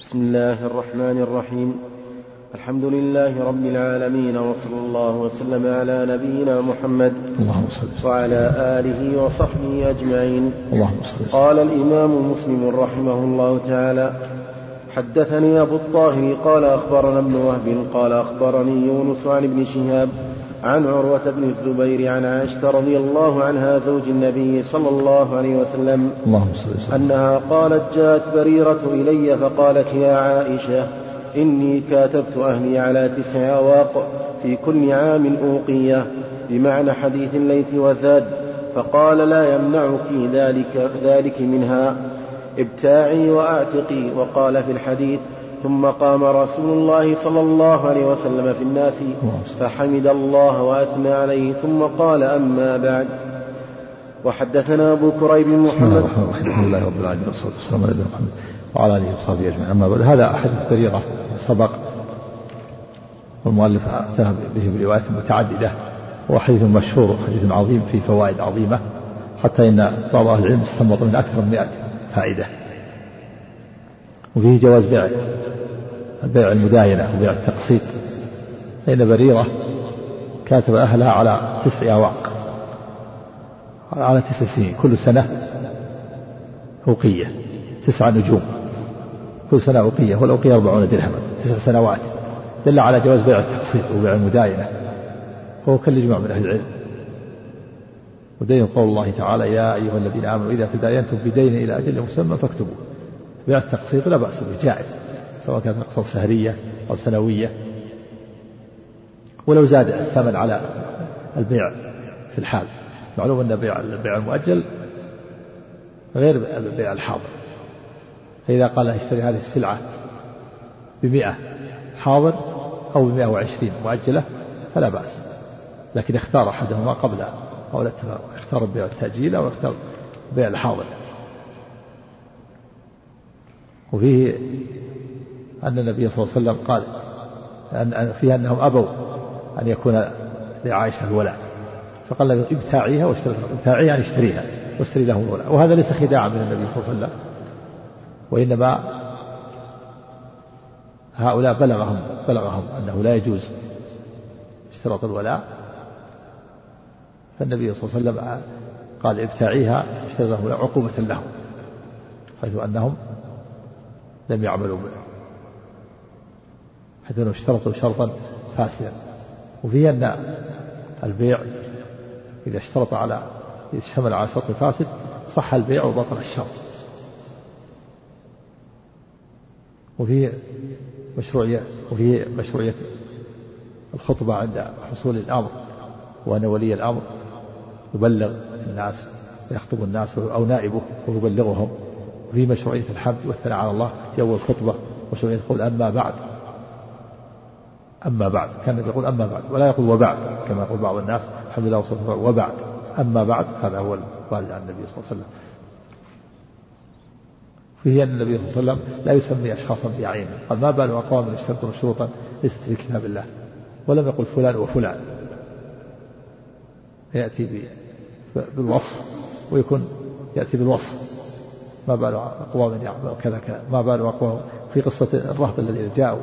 بسم الله الرحمن الرحيم. الحمد لله رب العالمين وصلى الله وسلم على نبينا محمد اللهم صل وعلى آله وصحبه أجمعين. اللهم صل قال الإمام مسلم رحمه الله تعالى حدثني أبو الطاهر قال أخبرنا ابن وهب قال أخبرني يونس عن ابن شهاب عن عروة بن الزبير عن عائشة رضي الله عنها زوج النبي صلى الله عليه وسلم اللهم أنها قالت جاءت بريرة إلي فقالت يا عائشة إني كاتبت أهلي على تسع أواق في كل عام أوقية بمعنى حديث الليث وزاد فقال لا يمنعك ذلك ذلك منها. ابتاعي وأعتقي وقال في الحديث ثم قام رسول الله صلى الله عليه وسلم في الناس فحمد الله وأثنى عليه ثم قال أما بعد. وحدثنا أبو كريب محمد. الحمد لله رب العالمين والصلاة والسلام على محمد وعلى آله وصحبه أجمعين. أما بعد هذا حديث بريرة سبق والمؤلف أتى به بروايات متعددة هو حديث مشهور وحديث عظيم فيه فوائد عظيمة حتى إن بعض أهل العلم استنبط من أكثر من 100 فائدة. وفيه جواز بيع بيع المداينة وبيع التقسيط. فإن بريرة كاتب أهلها على تسع أواق على تسع سنين كل سنة أوقية تسع نجوم كل سنة أوقية والأوقية أربعون درهما تسع سنوات. دل على جواز بيع التقسيط وبيع المداينة وهو كالإجماع من أهل العلم. ودين قول الله تعالى يا أيها الذين آمنوا إذا تداينتم بدين إلى أجل مسمى فاكتبوه. بيع التقسيط لا بأس به جائز سواء كانت أقساط شهرية أو سنوية. ولو زاد الثمن على البيع في الحال. معلوم أن بيع البيع المؤجل غير البيع الحاضر. فإذا قال اشتري هذه السلعة بمئة حاضر أو بمئة وعشرين مؤجلة فلا بأس. لكن اختار أحدهما قبل أو لا اختار بيع التأجيل أو اختار بيع الحاضر. وفيه أن النبي صلى الله عليه وسلم قال أن فيها أنهم أبوا أن يكون لعائشة الولاء فقال له ابتاعيها واشتري ابتاعيها يعني اشتريها. واشتري له الولاء وهذا ليس خداعا من النبي صلى الله عليه وسلم. وإنما هؤلاء بلغهم بلغهم أنه لا يجوز اشتراط الولاء. فالنبي صلى الله عليه وسلم قال ابتاعيها اشتري له عقوبة لهم حيث أنهم لم يعملوا به حيث أنهم اشترطوا شرطا فاسدا. وفيه أن البيع إذا اشترط على إذا اشتمل على شرط فاسد صح البيع وبطل الشرط. وفيه مشروعية وفيه مشروعية الخطبة عند حصول الأمر وأن ولي الأمر يبلغ الناس ويخطب الناس أو نائبه ويبلغهم. وفي مشروعية الحمد والثناء على الله في أول خطبة مشروعية القول أما بعد. أما بعد كان يقول أما بعد ولا يقول وبعد كما يقول بعض الناس الحمد لله والصلاة والسلام وبعد. أما بعد هذا هو الوارد عن النبي صلى الله عليه وسلم. فيه أن النبي صلى الله عليه وسلم لا يسمي أشخاصا بعينه. قال ما بال أقوام يشترطون شروطا ليست في كتاب الله. ولم يقل فلان وفلان. يأتي بالوصف ويكون يأتي بالوصف. ما بال أقوام يعملون كذا كذا. ما بال أقوام في قصة الرهط الذين جاءوا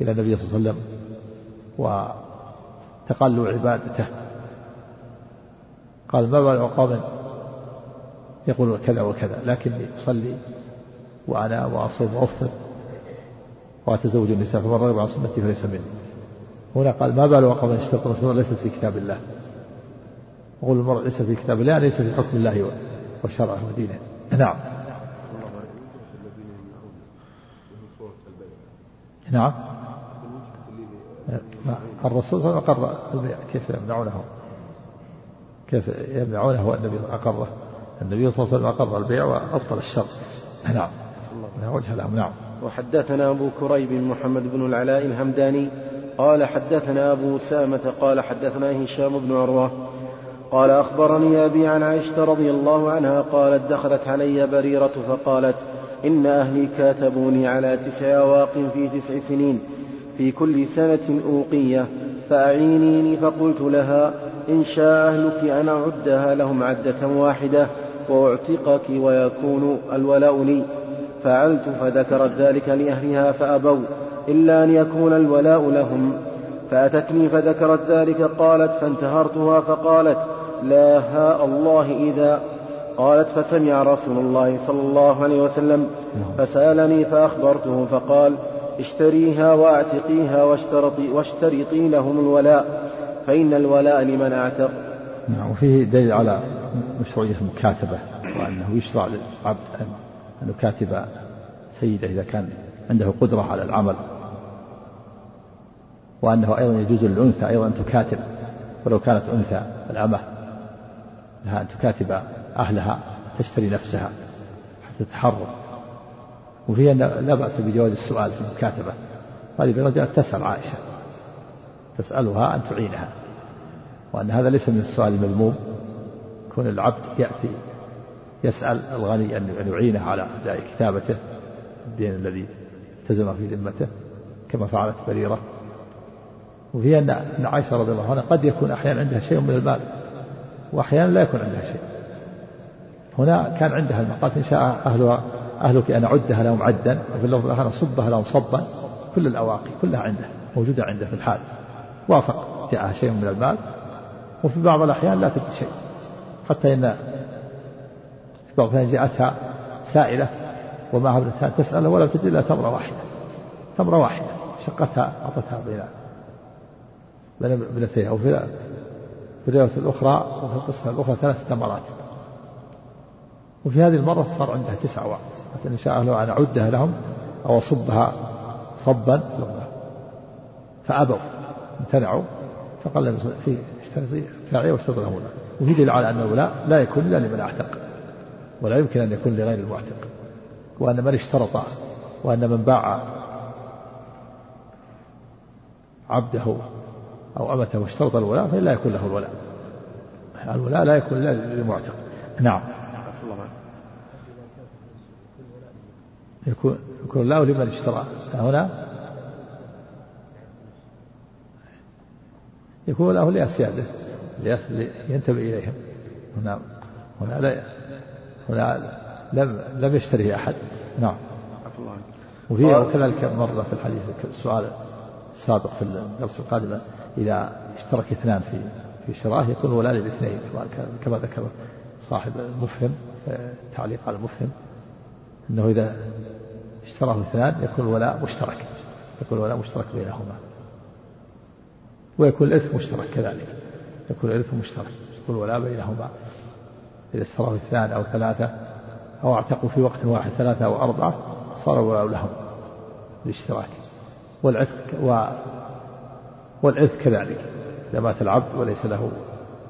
إلى النبي صلى الله عليه وسلم وتقلوا عبادته. قال ما بال أقوام يقول كذا وكذا لكني أصلي وأنا وأصوم وأفطر وأتزوج النساء فمن رغب عن سنتي فليس مني. هنا قال ما بال أقوام يشترطون ليست في كتاب الله. يقول المرء ليس في كتاب الله ليس في حكم الله وشرعه ودينه. نعم. نعم. الرسول صلى الله عليه وسلم أقر البيع. كيف يمنعونه؟ كيف يمنعونه والنبي أقره؟ النبي صلى الله عليه وسلم أقر البيع وأبطل الشر. نعم. لا وجه له. نعم. وحدثنا أبو كريب محمد بن العلاء الهمداني قال حدثنا أبو أسامة قال حدثنا هشام بن عروة قال أخبرني أبي عن عائشة رضي الله عنها قالت دخلت علي بريرة فقالت إن أهلي كاتبوني على تسع أواق في تسع سنين. في كل سنة أوقية فأعينيني فقلت لها إن شاء أهلك أن أعدها لهم عدة واحدة وأعتقك ويكون الولاء لي. فعلت فذكرت ذلك لأهلها فأبوا إلا أن يكون الولاء لهم. فأتتني فذكرت ذلك قالت فانتهرتها فقالت لا هاء الله إذا قالت فسمع رسول الله صلى الله عليه وسلم. فسألني فأخبرته فقال اشتريها وأعتقيها واشترطي, واشترطي لهم الولاء. فإن الولاء لمن أعتق. نعم وفيه دليل على مشروعية المكاتبة وأنه يشرع للعبد أن يكاتب سيده إذا كان عنده قدرة على العمل. وأنه أيضا يجوز للأنثى أيضا أن تكاتب ولو كانت أنثى الأمة لها أن تكاتب أهلها تشتري نفسها حتى تتحرر. وفي أن لا بأس بجواز السؤال في المكاتبة. هذه رجعت تسأل عائشة. تسألها أن تعينها. وأن هذا ليس من السؤال المذموم. كون العبد يأتي يسأل الغني أن يعينه على أداء كتابته الدين الذي التزم في ذمته كما فعلت بريرة. وفي أن عائشة رضي الله عنها قد يكون أحيانا عندها شيء من المال. وأحيانا لا يكون عندها شيء. هنا كان عندها المال قالت إن شاء أهلها أهلك أن أعدها لهم عدا وفي اللفظ الآخر أصبها لهم صبا. كل الأواقي كلها عنده موجودة عنده في الحال. وافق جاءها شيء من المال. وفي بعض الأحيان لا تجد شيء. حتى إن في بعض الأحيان جاءتها سائلة ومعها ابنتها تسأل ولم تجد إلا تمرة واحدة. تمرة واحدة شقتها أعطتها بين بين ابنتيها وفي في الرواية الأخرى وفي القصة الأخرى ثلاث تمرات وفي هذه المرة صار عندها تسع أواق حتى إن شاء الله أن أعدها لهم أو أصبها صبا فأبوا امتنعوا فقال في اشتري واشترط لهم وفي دليل على أن الولاء لا يكون إلا لمن أعتق ولا يمكن أن يكون لغير المعتق وأن من اشترط وأن من باع عبده أو أمته واشترط الولاء فلا يكون له الولاء. الولاء لا يكون إلا للمعتق. نعم. يكون يكون الولاء لمن اشترى. هنا. يكون له لأسياده. ينتبه إليهم. هنا هنا لا هنا لم لم يشتريه أحد. نعم. وفي وكذلك مرة في الحديث السؤال السابق في الدرس القادم. إذا اشترك اثنان في في شراه يكون ولاء للاثنين كما ذكر صاحب المفهم تعليق على المفهم أنه إذا اشتراه اثنان يكون الولاء مشترك يكون الولاء مشترك بينهما. ويكون الإثم مشترك كذلك يكون الإثم مشترك يكون الولاء بينهما. إذا اشتراه اثنان أو ثلاثة أو اعتقوا في وقت واحد ثلاثة أو أربعة صار الولاء لهم الاشتراك والعتق و والعتق كذلك. إذا مات العبد وليس له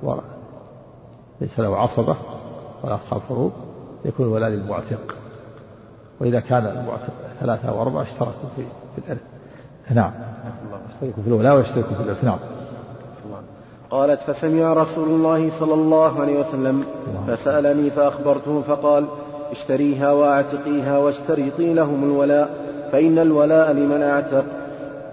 ورع ليس له عصبة ولا أصحاب فروض يكون الولاء للمعتق. وإذا كان المعتق ثلاثة أو أربعة اشتركوا في في الإرث نعم. يشتركوا في الولاء ويشتركوا في الإرث نعم. قالت فسمع رسول الله صلى الله عليه وسلم فسألني فأخبرته فقال اشتريها واعتقيها واشترطي لهم الولاء فإن الولاء لمن اعتق.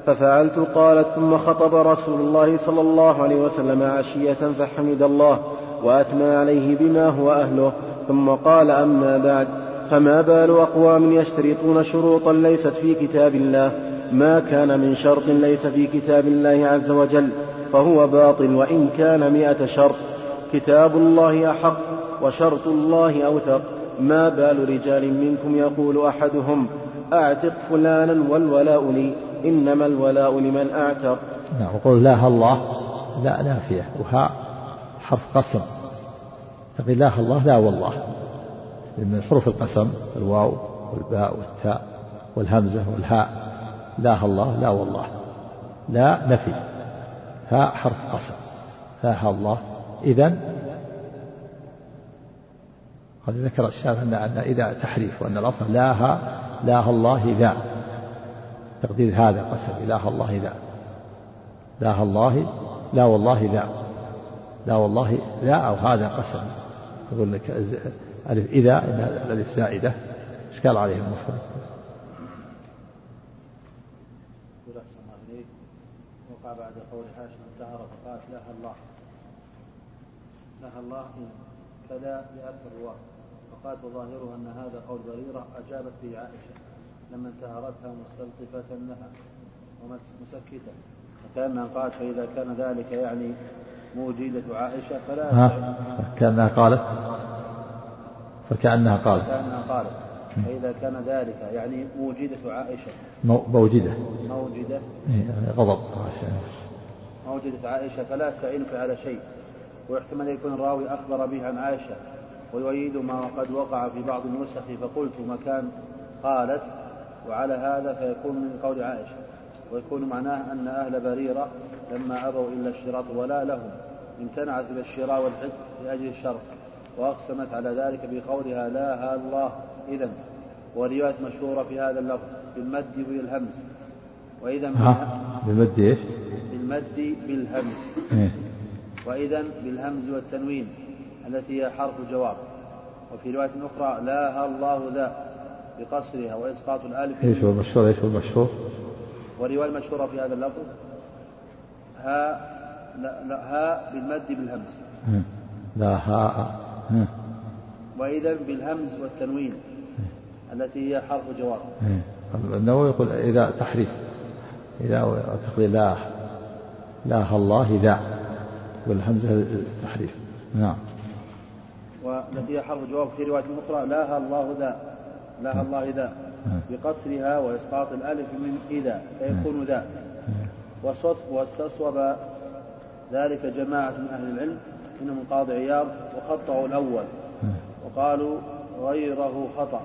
ففعلت قالت ثم خطب رسول الله صلى الله عليه وسلم عشية فحمد الله وأثنى عليه بما هو أهله ثم قال أما بعد فما بال أقوام يشترطون شروطا ليست في كتاب الله؟ ما كان من شرط ليس في كتاب الله عز وجل فهو باطل وإن كان مئة شرط. كتاب الله أحق وشرط الله أوثق. ما بال رجال منكم يقول أحدهم أعتق فلانا والولاء لي؟ إنما الولاء لمن أعتق. نعم وقول لا الله لا نافية وها حرف قسم. تقول لا الله لا والله. من حروف القسم الواو والباء والتاء والهمزة والهاء لا الله لا والله. لا نفي. ها حرف قسم. لا الله. إذا قد ذكر الشافعي أن إذا تحريف وأن الأصل لا لا الله ذا تقدير هذا قسم إله الله ذا لا الله لا والله ذا لا والله ذا أو هذا قسم. يقول لك ألف إذا إن الألف زائدة. إشكال عليه المفرد؟ وقع بعد قول فقالت الله. الله إن كذا بألف الرواة. قالت وظاهره أن هذا قول بريرة أجابت به عائشة. لما انتهرتها مستلطفة لها ومسكتة. فكأنها قالت فإذا كان ذلك يعني موجدة عائشة فلا ها؟ كأنها قالت؟ فكأنها قالت. كأنها قالت. فإذا كان ذلك يعني موجدة عائشة. موجدة. موجدة. إيه، غضب. موجدة عائشة فلا استعينك على شيء. ويحتمل يكون الراوي أخبر به عن عائشة. ويؤيد ما قد وقع في بعض النسخ. فقلت مكان قالت وعلى هذا فيكون من قول عائشة ويكون معناه أن أهل بريرة لما أبوا إلا اشتراط ولا لهم امتنعت إلى الشراء والعتق لأجل الشرط وأقسمت على ذلك بقولها لا ها الله إذا ورواية مشهورة في هذا اللفظ بالمد بالهمز وإذا بالمد إيش؟ بالمد بالهمز إيه؟ وإذا بالهمز والتنوين التي هي حرف جواب وفي رواية أخرى لا ها الله ذا بقصرها وإسقاط الألف إيش هو المشهور؟ إيش هو المشهور؟ ورواية المشهورة في هذا اللفظ. ها لا, لا ها بالمد بالهمز. لا ها وإذا بالهمز والتنوين التي هي حرف جواب النووي يقول إذا تحريف إذا تقضي لا لا الله ذا. والهمزة تحريف نعم. والتي هي حرف جواب في رواية أخرى لا الله ذا. لا الله ذا بقصرها وإسقاط الألف من إذا فيكون ذا. واستصوب ذلك جماعة من أهل العلم منهم قاضي عياض وخطأوا الأول. وقالوا غيره خطأ.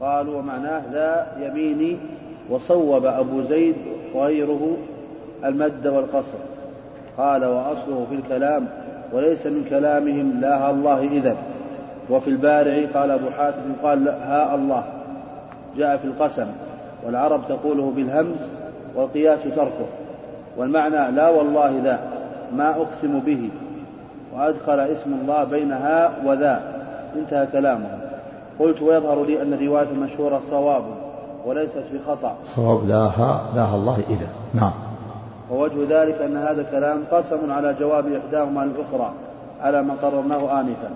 قالوا ومعناه لا يميني وصوب أبو زيد وغيره المد والقصر. قال وأصله في الكلام وليس من كلامهم لا الله إذا وفي البارع قال أبو حاتم قال ها الله. جاء في القسم والعرب تقوله بالهمز والقياس تركه والمعنى لا والله ذا ما أقسم به وأدخل اسم الله بين ها وذا انتهى كلامه. قلت ويظهر لي أن الرواية المشهورة صواب وليست في خطأ. صواب لا ها لا الله إذا نعم. ووجه ذلك أن هذا الكلام قسم على جواب إحداهما الأخرى على ما قررناه آنفا.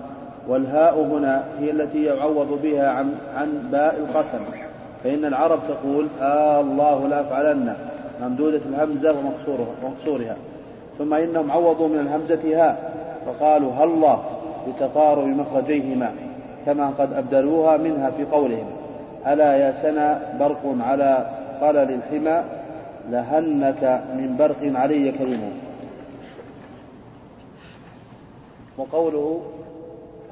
والهاء هنا هي التي يعوض بها عن عن باء القسم. فإن العرب تقول آه الله لا أفعلن ممدودة الهمزة ومقصورها ثم إنهم عوضوا من الهمزة هاء فقالوا هالله لتقارب مخرجيهما كما قد أبدلوها منها في قولهم. ألا يا سنا برق على قلل الحمى لهنك من برق علي كريم. وقوله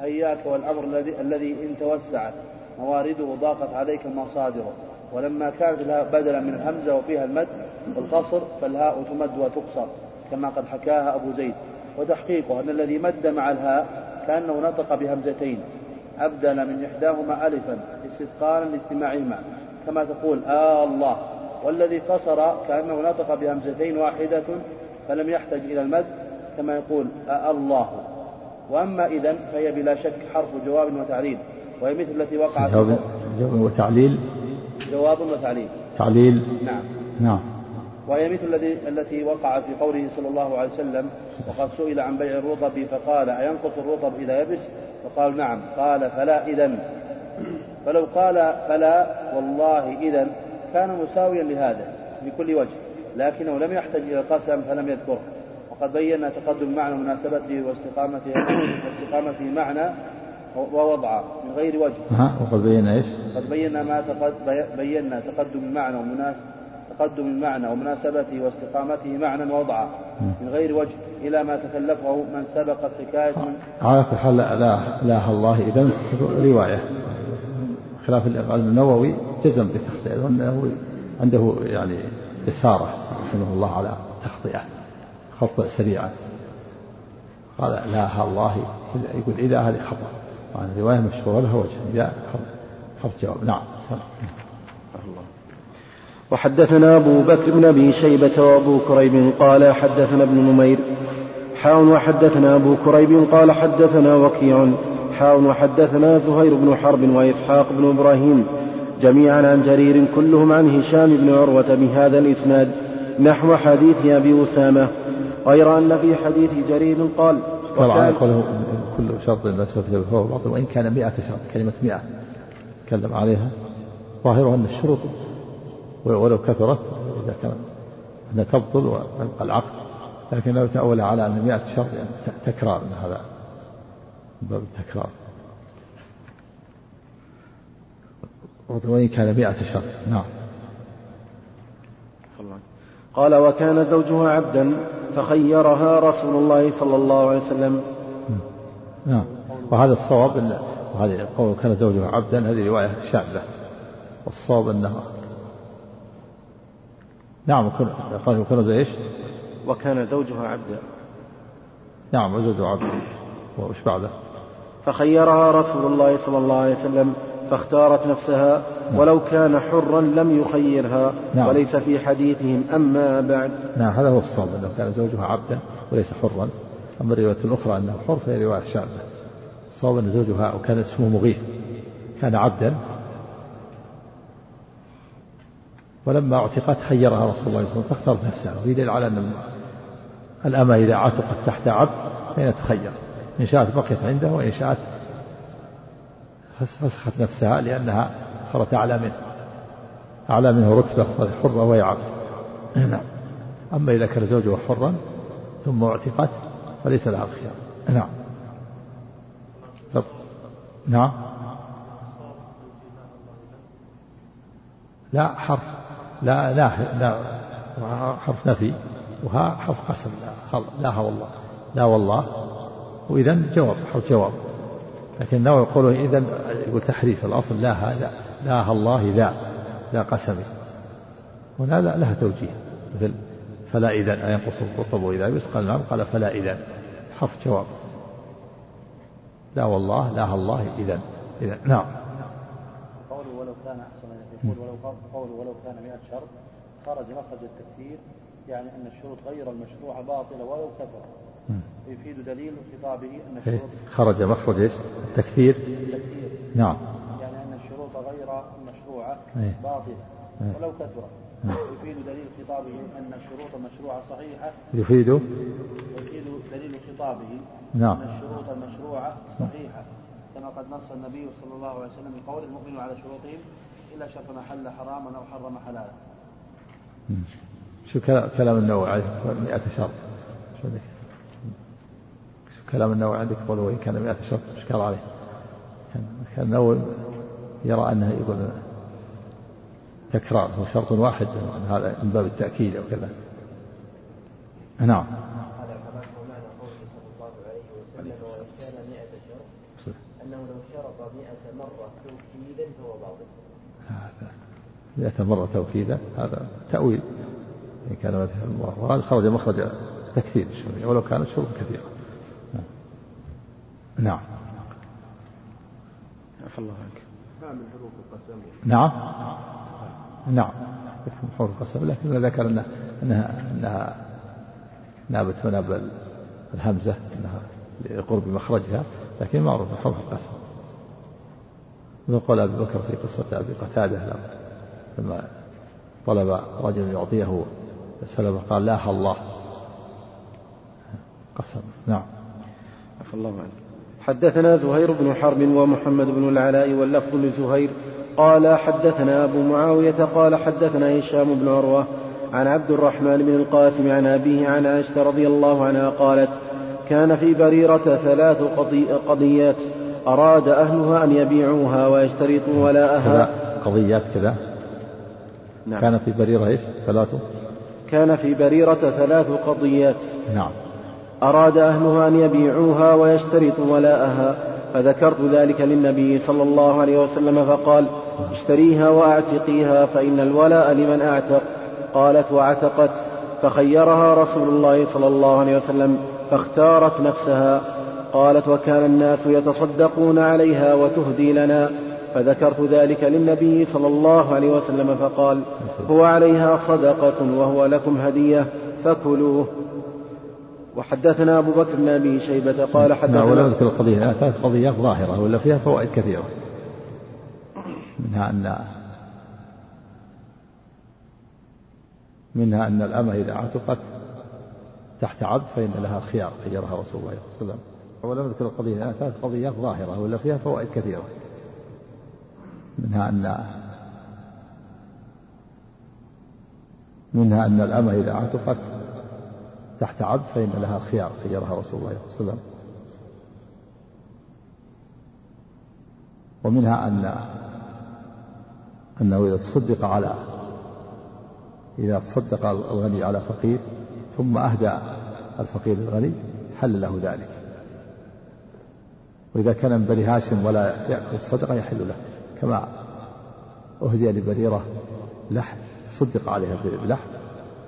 هياك والأمر الذي الذي إن توسعت موارده ضاقت عليك مصادره. ولما كانت لها بدلا من الهمزة وفيها المد والقصر فالهاء تمد وتقصر كما قد حكاها أبو زيد. وتحقيقه أن الذي مد مع الهاء كأنه نطق بهمزتين. أبدل من إحداهما ألفا استثقالا لاجتماعهما كما تقول آه الله. والذي قصر كأنه نطق بهمزتين واحدة فلم يحتج إلى المد كما يقول آه الله. وأما إذا فهي بلا شك حرف جواب وتعليل وهي مثل التي وقعت جواب, وتعليل. جواب وتعليل. تعليل. نعم. نعم. وهي مثل الذي التي وقعت في قوله صلى الله عليه وسلم وقد سئل عن بيع الرطب فقال أينقص الرطب إذا يبس؟ فقال نعم. قال فلا إذا فلو قال فلا والله إذا كان مساويا لهذا بكل وجه لكنه لم يحتج إلى القسم فلم يذكره. وقد بينا تقدم معنى مناسبته واستقامته واستقامته معنى ووضعه من غير وجه. ها وقد بينا إيش؟ قد بينا ما تقد بينا تقدم المعنى ومناسب تقدم المعنى ومناسبته واستقامته معنى ووضعه من غير وجه إلى ما تكلفه من سبقت حكاية من. على كل حال لا لا الله. إذا رواية. خلاف النووي جزم بالتخطئة وأنه عنده يعني إثارة رحمه الله على تخطئة. خطأ سريعا. قال لا الله يقول إذا هذه خطأ. وعن رواية مشهورة لها وجه. إذا حرف جواب. نعم وحدثنا أبو بكر بن أبي شيبة وأبو كريب قال حدثنا ابن نمير. حاون وحدثنا أبو كريب قال حدثنا وكيع. حاون وحدثنا زهير بن حرب وإسحاق بن إبراهيم. جميعا عن جرير كلهم عن هشام بن عروة بهذا الإسناد. نحو حديث أبي أسامة. غير أن في حديث جرير قال طبعا كل شرط لا في فهو باطل وإن كان مئة شرط كلمة مئة تكلم عليها. ظاهرها أن الشروط ولو كثرت إذا كان أنها تبطل ويبقى العقد لكن لو تأول على أن مئة شرط يعني تكرار من هذا باب التكرار. وإن كان مئة شرط نعم. قال وكان زوجها عبدا فخيرها رسول الله صلى الله عليه وسلم. نعم. وهذا الصواب ان وهذه قول كان زوجها عبدا هذه رواية شاذه والصواب انه نعم قال وكان إيش؟ وكان زوجها عبدا. نعم وزوجها عبدا. وش بعده؟ فخيرها رسول الله صلى الله عليه وسلم. فاختارت نفسها نعم. ولو كان حرا لم يخيرها. نعم. وليس في حديثهم أما بعد. نعم هذا هو الصواب أنه كان زوجها عبدا وليس حرا. أما الرواية الأخرى أنه حر فهي رواية شاذة. الصواب أن زوجها وكان اسمه مغيث كان عبدا. ولما اعتقت خيرها رسول الله صلى الله عليه وسلم فاختارت نفسها. وفي دليل على أن الأمة إذا عتقت تحت عبد فإنها تخير. إن شاءت بقيت عنده وإن شاءت فسخت نفسها لأنها صارت أعلى منه. أعلى منه رتبة صارت حرة وهي عبد نعم. أما إذا كان زوجها حرا ثم اعتقت فليس لها الخيار. نعم. طب. نعم. لا حرف. لا لا لا حرف نفي. وها حرف قسم. لا لا والله. لا والله. وإذا جواب حرف جواب. لكن النووي يقول إذا يقول تحريف الأصل لا هذا لا الله ذا لا قسمي هنا لها توجيه. مثل فلا إذا ينقص الرطب وإذا يسقى الماء قال فلا إذا حرف جواب. لا والله لا الله إذا إذا نعم. قوله ولو كان أحسن يقول ولو قوله ولو كان 100 شرط خرج مخرج التكفير يعني أن الشروط غير المشروعة باطلة ولو كثر. يفيد دليل خطابه أن الشروط خرج مخرج إيش؟ التكفير التكفير نعم. يعني أن الشروط غير المشروعة باطلة ولو كثرت. يفيد دليل خطابه أن الشروط المشروعة صحيحة. يفيد. يفيد دليل خطابه نعم. أن الشروط المشروعة صحيحة. كما قد نص النبي صلى الله عليه وسلم بقول المؤمن على شروطهم إلا شرط حل حراما أو حرم حلالا. شو كلام النووي عليه 100 شرط. شو ذلك؟ كلام النووي عندك يقول وإن كان مئة شرط إشكال عليه. كان النووي يرى أنه يقول تكرار هو شرط واحد هذا من باب التأكيد أو كذا. نعم. مئة مرة توكيدا هذا تأويل. إن كان وهذا خرج مخرج تكثير الشرعي ولو كان الشروط كثيرة نعم. عفى الله عنك. من حروف القسم نعم. نعم. من حروف القسم لكن ذكر انها انها إنها نابت هنا الهمزه إنها لقرب مخرجها لكن معروف حروف القسم. وقال أبي بكر في قصة أبي قتادة لما طلب رجل يعطيه سلمه قال لا الله. قسم. نعم. عفى الله عنك. حدثنا زهير بن حرب ومحمد بن العلاء واللفظ لزهير قال حدثنا أبو معاوية قال حدثنا هشام بن عروة عن عبد الرحمن بن القاسم عن أبيه عن عائشة رضي الله عنها قالت كان في بريرة ثلاث قضيات أراد أهلها أن يبيعوها ويشترطوا ولاءها. قضيات كذا؟ نعم. كان في بريرة إيش؟ ثلاث؟ كان في بريرة ثلاث قضيات. نعم. أراد أهلها أن يبيعوها ويشترطوا ولاءها فذكرت ذلك للنبي صلى الله عليه وسلم فقال اشتريها وأعتقيها فإن الولاء لمن أعتق. قالت وعتقت. فخيرها رسول الله صلى الله عليه وسلم فاختارت نفسها. قالت وكان الناس يتصدقون عليها وتهدي لنا. فذكرت ذلك للنبي صلى الله عليه وسلم فقال هو عليها صدقة وهو لكم هدية فكلوه. وحدثنا أبو بكر بن أبي شيبة قال نعم، حدثنا ولا نذكر القضية ثلاث قضيات ظاهرة ولا فيها فوائد كثيرة. منها أن منها أن الأمة إذا اعتقت تحت عبد فإن لها الخيار خيرها رسول الله صلى الله عليه وسلم. ولم نذكر القضية ثلاث قضيات ظاهرة ولا فيها فوائد كثيرة. منها أن منها أن الأمة إذا عتقت تحت عبد فإن لها الخيار خيرها رسول الله صلى الله عليه وسلم. ومنها أن أنه إذا تصدق على إذا تصدق الغني على فقير ثم أهدى الفقير الغني حل له ذلك. وإذا كان من بني هاشم ولا يأكل الصدقة يحل له. كما أهدي لبريرة لحم صدق عليها بلحم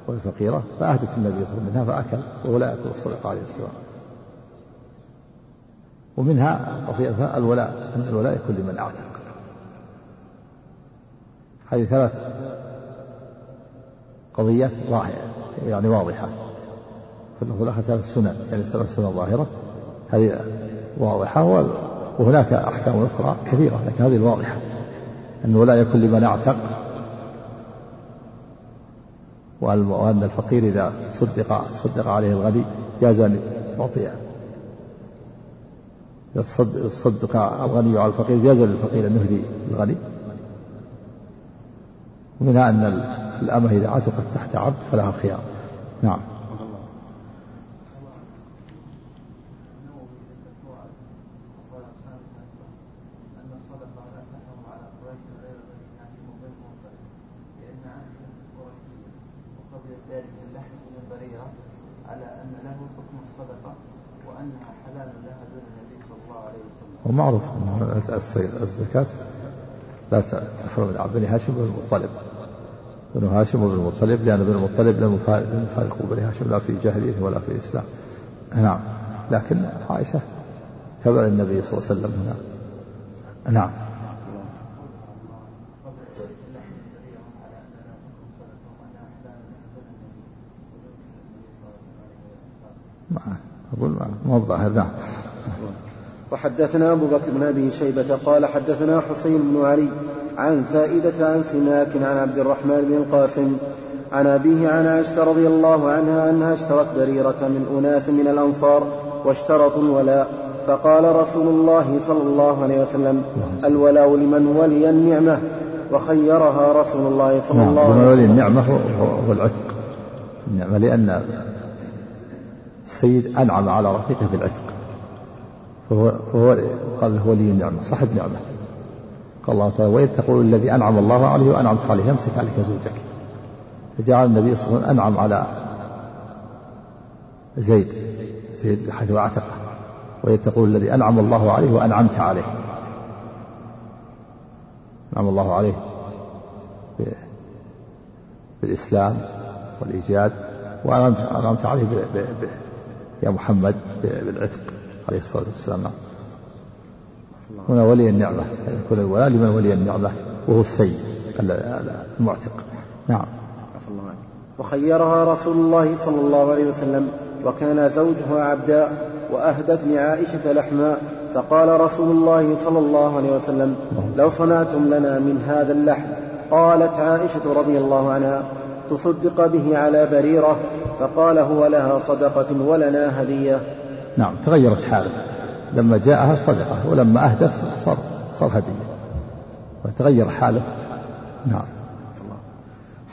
وهي فقيرة فأهدت النبي صلى الله عليه وسلم منها فأكل وهو لا يأكل الصدقة عليه السلام. ومنها قضية الولاء أن الولاء يكون لمن أعتق. هذه ثلاث قضيات ظاهرة يعني واضحة. في الأخرى ثلاث سنن يعني ثلاث سنن ظاهرة. هذه واضحة وهناك أحكام أخرى كثيرة لكن هذه الواضحة. أن الولاء يكون لمن أعتق. وأن الفقير إذا صدق صدق عليه الغني جاز أن يعطيه صدق الغني على الفقير جاز للفقير أن يهدي الغني. ومنها أن الأمة إذا عتقت تحت عبد فلها الخيار نعم. ومعروف الزكاة لا تحرم من بني هاشم بن المطلب. بن هاشم وبن المطلب لأن بن المطلب لم يفارقوا بني هاشم لا في جاهلية ولا في الإسلام. نعم. لكن عائشة تبع النبي صلى الله عليه وسلم هنا. نعم. ما أقول ما هو ظاهر. نعم. وحدثنا أبو بكر بن أبي شيبة قال حدثنا حسين بن علي عن زائدة عن سماك عن عبد الرحمن بن القاسم عن أبيه عن عائشة رضي الله عنها أنها اشترت بريرة من أناس من الأنصار واشترطوا الولاء. فقال رسول الله صلى الله عليه وسلم الولاء لمن ولي النعمة. وخيرها رسول الله صلى الله عليه وسلم. لمن ولي النعمة هو العتق. النعمة لأن السيد أنعم على رفيقه بالعتق. فهو, فهو قال هو ولي النعمة صاحب نعمة. قال الله تعالى وإذ تقول الذي أنعم الله عليه وأنعمت عليه أمسك عليك زوجك. فجعل النبي صلى الله عليه وسلم أنعم على زيد زيد حيث اعتقه وإذ تقول الذي أنعم الله عليه وأنعمت عليه. أنعم الله عليه بالإسلام والإيجاد وأنعمت عليه. يا محمد بالعتق. عليه الصلاة والسلام. هنا ولي النعمة. يكون الولاء لمن ولي النعمة وهو السيد المعتق. نعم. وخيرها رسول الله صلى الله عليه وسلم وكان زوجها عبدا وأهدت لعائشة لحما فقال رسول الله صلى الله عليه وسلم لو صنعتم لنا من هذا اللحم قالت عائشة رضي الله عنها تصدق به على بريرة فقال هو لها صدقة ولنا هدية. نعم تغيرت حالة. لما جاءها صدقة ولما أهدف صار صار هدية. وتغير حالة. نعم.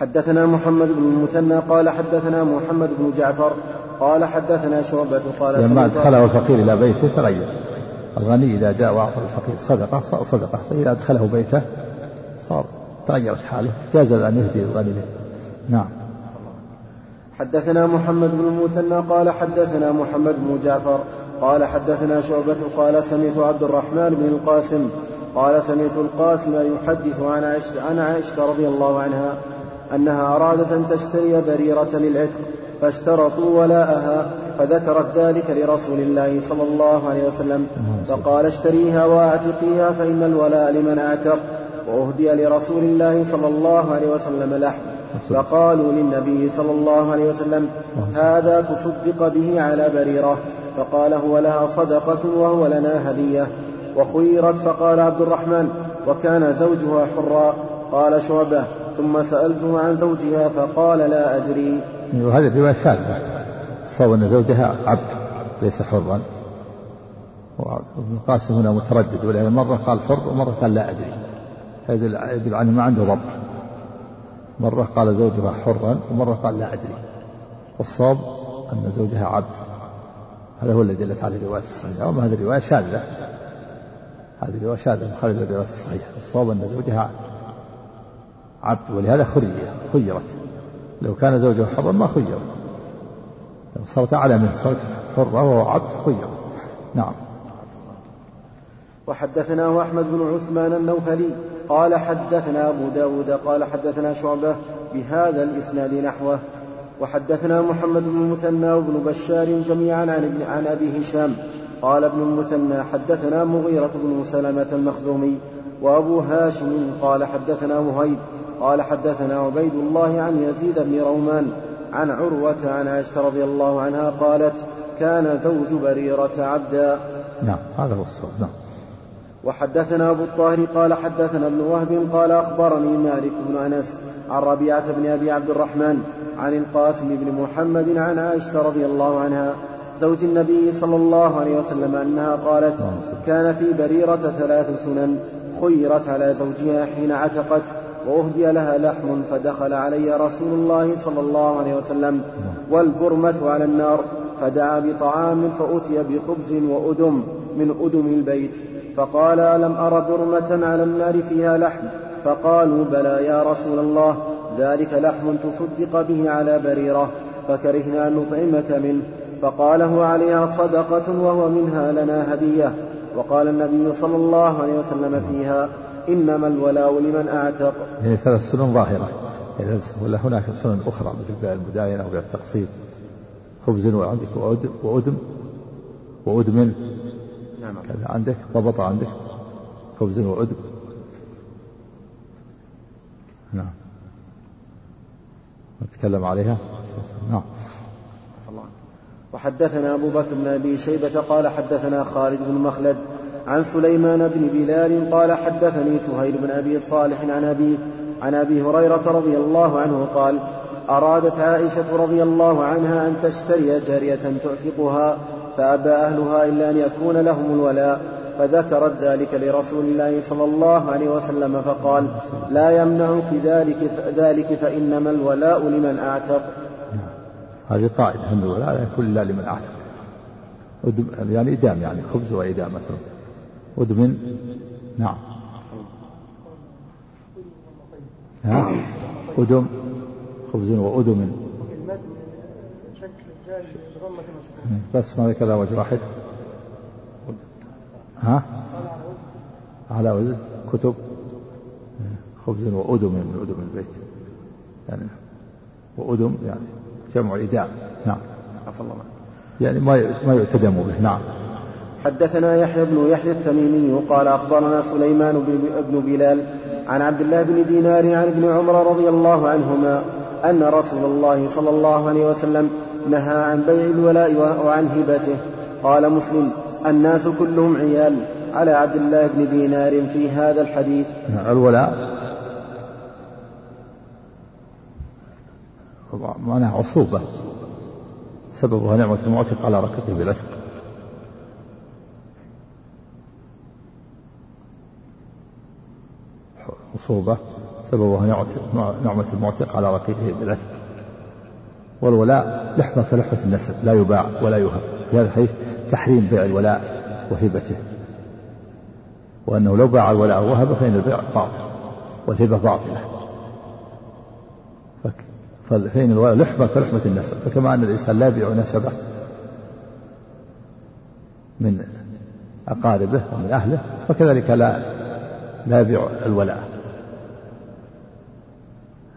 حدثنا محمد بن المثنى قال حدثنا محمد بن جعفر قال حدثنا شعبة قال لما أدخله الفقير إلى بيته تغير. الغني إذا جاء وأعطى الفقير صدقة صار صدقة. فإذا أدخله بيته صار تغيرت حالة. جاز أن يهدي الغني به نعم. حدثنا محمد بن المثنى قال حدثنا محمد بن جعفر قال حدثنا شعبة قال سمعت عبد الرحمن بن القاسم قال سمعت القاسم يحدث عن عائشة, عن عائشة رضي الله عنها أنها أرادت أن تشتري بريرة للعتق فاشترطوا ولاءها فذكرت ذلك لرسول الله صلى الله عليه وسلم فقال اشتريها وأعتقيها فإن الولاء لمن أعتق وأهدي لرسول الله صلى الله عليه وسلم لحم. فقالوا للنبي صلى الله عليه وسلم هذا تصدق به على بريرة. فقال هو لها صدقة وهو لنا هدية. وخيرت فقال عبد الرحمن وكان زوجها حرا. قال شعبة ثم سألته عن زوجها فقال لا أدري. وهذه الرواية شاذة صار أن زوجها عبد ليس حرا. وابن القاسم هنا متردد ولأن مرة قال حر ومرة قال لا أدري. يدل يدل عنه ما عنده ضبط. مرة قال زوجها حرا ومرة قال لا أدري. والصواب أن زوجها عبد. هذا هو الذي دلت عليه الرواية الصحيحة. أما هذه الرواية؟ شاذة. هذه الرواية شاذة مخالفة للرواية الصحيحة. الصواب أن زوجها عبد ولهذا خيرت. لو كان زوجها حرا ما خيرت. لو صارت أعلى منه صارت حرة وهو عبد خيرت. نعم. وحدثناه أحمد بن عثمان النوفلي. قال حدثنا أبو داود قال حدثنا شعبة بهذا الإسناد نحوه. وحدثنا محمد بن المثنى وابن بشار جميعا عن, عن أبي هشام. قال ابن المثنى حدثنا مغيرة بن سلمة المخزومي وأبو هاشم قال حدثنا وهيب قال حدثنا عبيد الله عن يزيد بن رومان عن عروة عن عائشة رضي الله عنها قالت كان زوج بريرة عبدا. نعم هذا هو الصواب نعم. وحدثنا أبو الطاهر قال حدثنا ابن وهب قال أخبرني مالك بن أنس عن ربيعة بن أبي عبد الرحمن عن القاسم بن محمد عن عائشة رضي الله عنها زوج النبي صلى الله عليه وسلم أنها قالت كان في بريرة ثلاث سنن خيرت على زوجها حين عتقت وأهدي لها لحم فدخل علي رسول الله صلى الله عليه وسلم والبرمة على النار فدعا بطعام فأتي بخبز وأدم من أدم البيت فقال ألم أر برمة على النار فيها لحم؟ فقالوا بلى يا رسول الله ذلك لحم تصدق به على بريرة فكرهنا أن نطعمك منه. فقال هو عليها صدقة وهو منها لنا هدية. وقال النبي صلى الله عليه وسلم فيها إنما الولاء لمن أعتق. يعني ثلاث سنن ظاهرة. ولا هناك سنن أخرى مثل بيع المداينة أو بيع التقسيط خبز وعندك وأدم وأدم نعم. كذا. عندك؟ ضبط عندك؟ خبز وأدم نعم. نتكلم عليها؟ نعم. وحدثنا أبو بكر بن أبي شيبة قال حدثنا خالد بن مخلد عن سليمان بن بلال قال حدثني سهيل بن أبي صالح عن أبي عن أبي هريرة رضي الله عنه قال أرادت عائشة رضي الله عنها أن تشتري جارية تعتقها فأبى أهلها إلا أن يكون لهم الولاء فذكرت ذلك لرسول الله صلى الله عليه وسلم فقال لا يمنعك ذلك ذلك فإنما الولاء لمن أعتق. هذه قاعدة. أن الولاء لا يكون إلا لمن أعتق. يعني إدام يعني خبز وإدام مثلا. أدمن نعم. ها؟ أدم خبز وأدم. بس ما كذا وجه واحد. ها؟ على وزن كتب. خبز وأدم من أدم البيت. يعني وأدم يعني جمع إدام نعم. عفى الله. يعني ما ما يعتدم به. نعم. حدثنا يحيى بن يحيى التميمي قال أخبرنا سليمان بن بلال عن عبد الله بن دينار عن ابن عمر رضي الله عنهما أن رسول الله صلى الله عليه وسلم نهى عن بيع الولاء وعن هبته. قال مسلم الناس كلهم عيال على عبد الله بن دينار في هذا الحديث. الولاء؟ معناها عصوبة. سببها نعمة المعتق على ركبه بالعتق عصوبة. سببها نعمة المعتق على رقيقه بالعتق والولاء لحمة كلحمة النسب لا يباع ولا يهب. في هذا الحديث تحريم بيع الولاء وهبته. وأنه لو باع الولاء وهب فإن البيع باطل والهبة باطلة. فإن الولاء لحمة كلحمة النسب. فكما أن الإنسان لا يبيع نسبه من أقاربه ومن أهله فكذلك لا لا يبيع الولاء.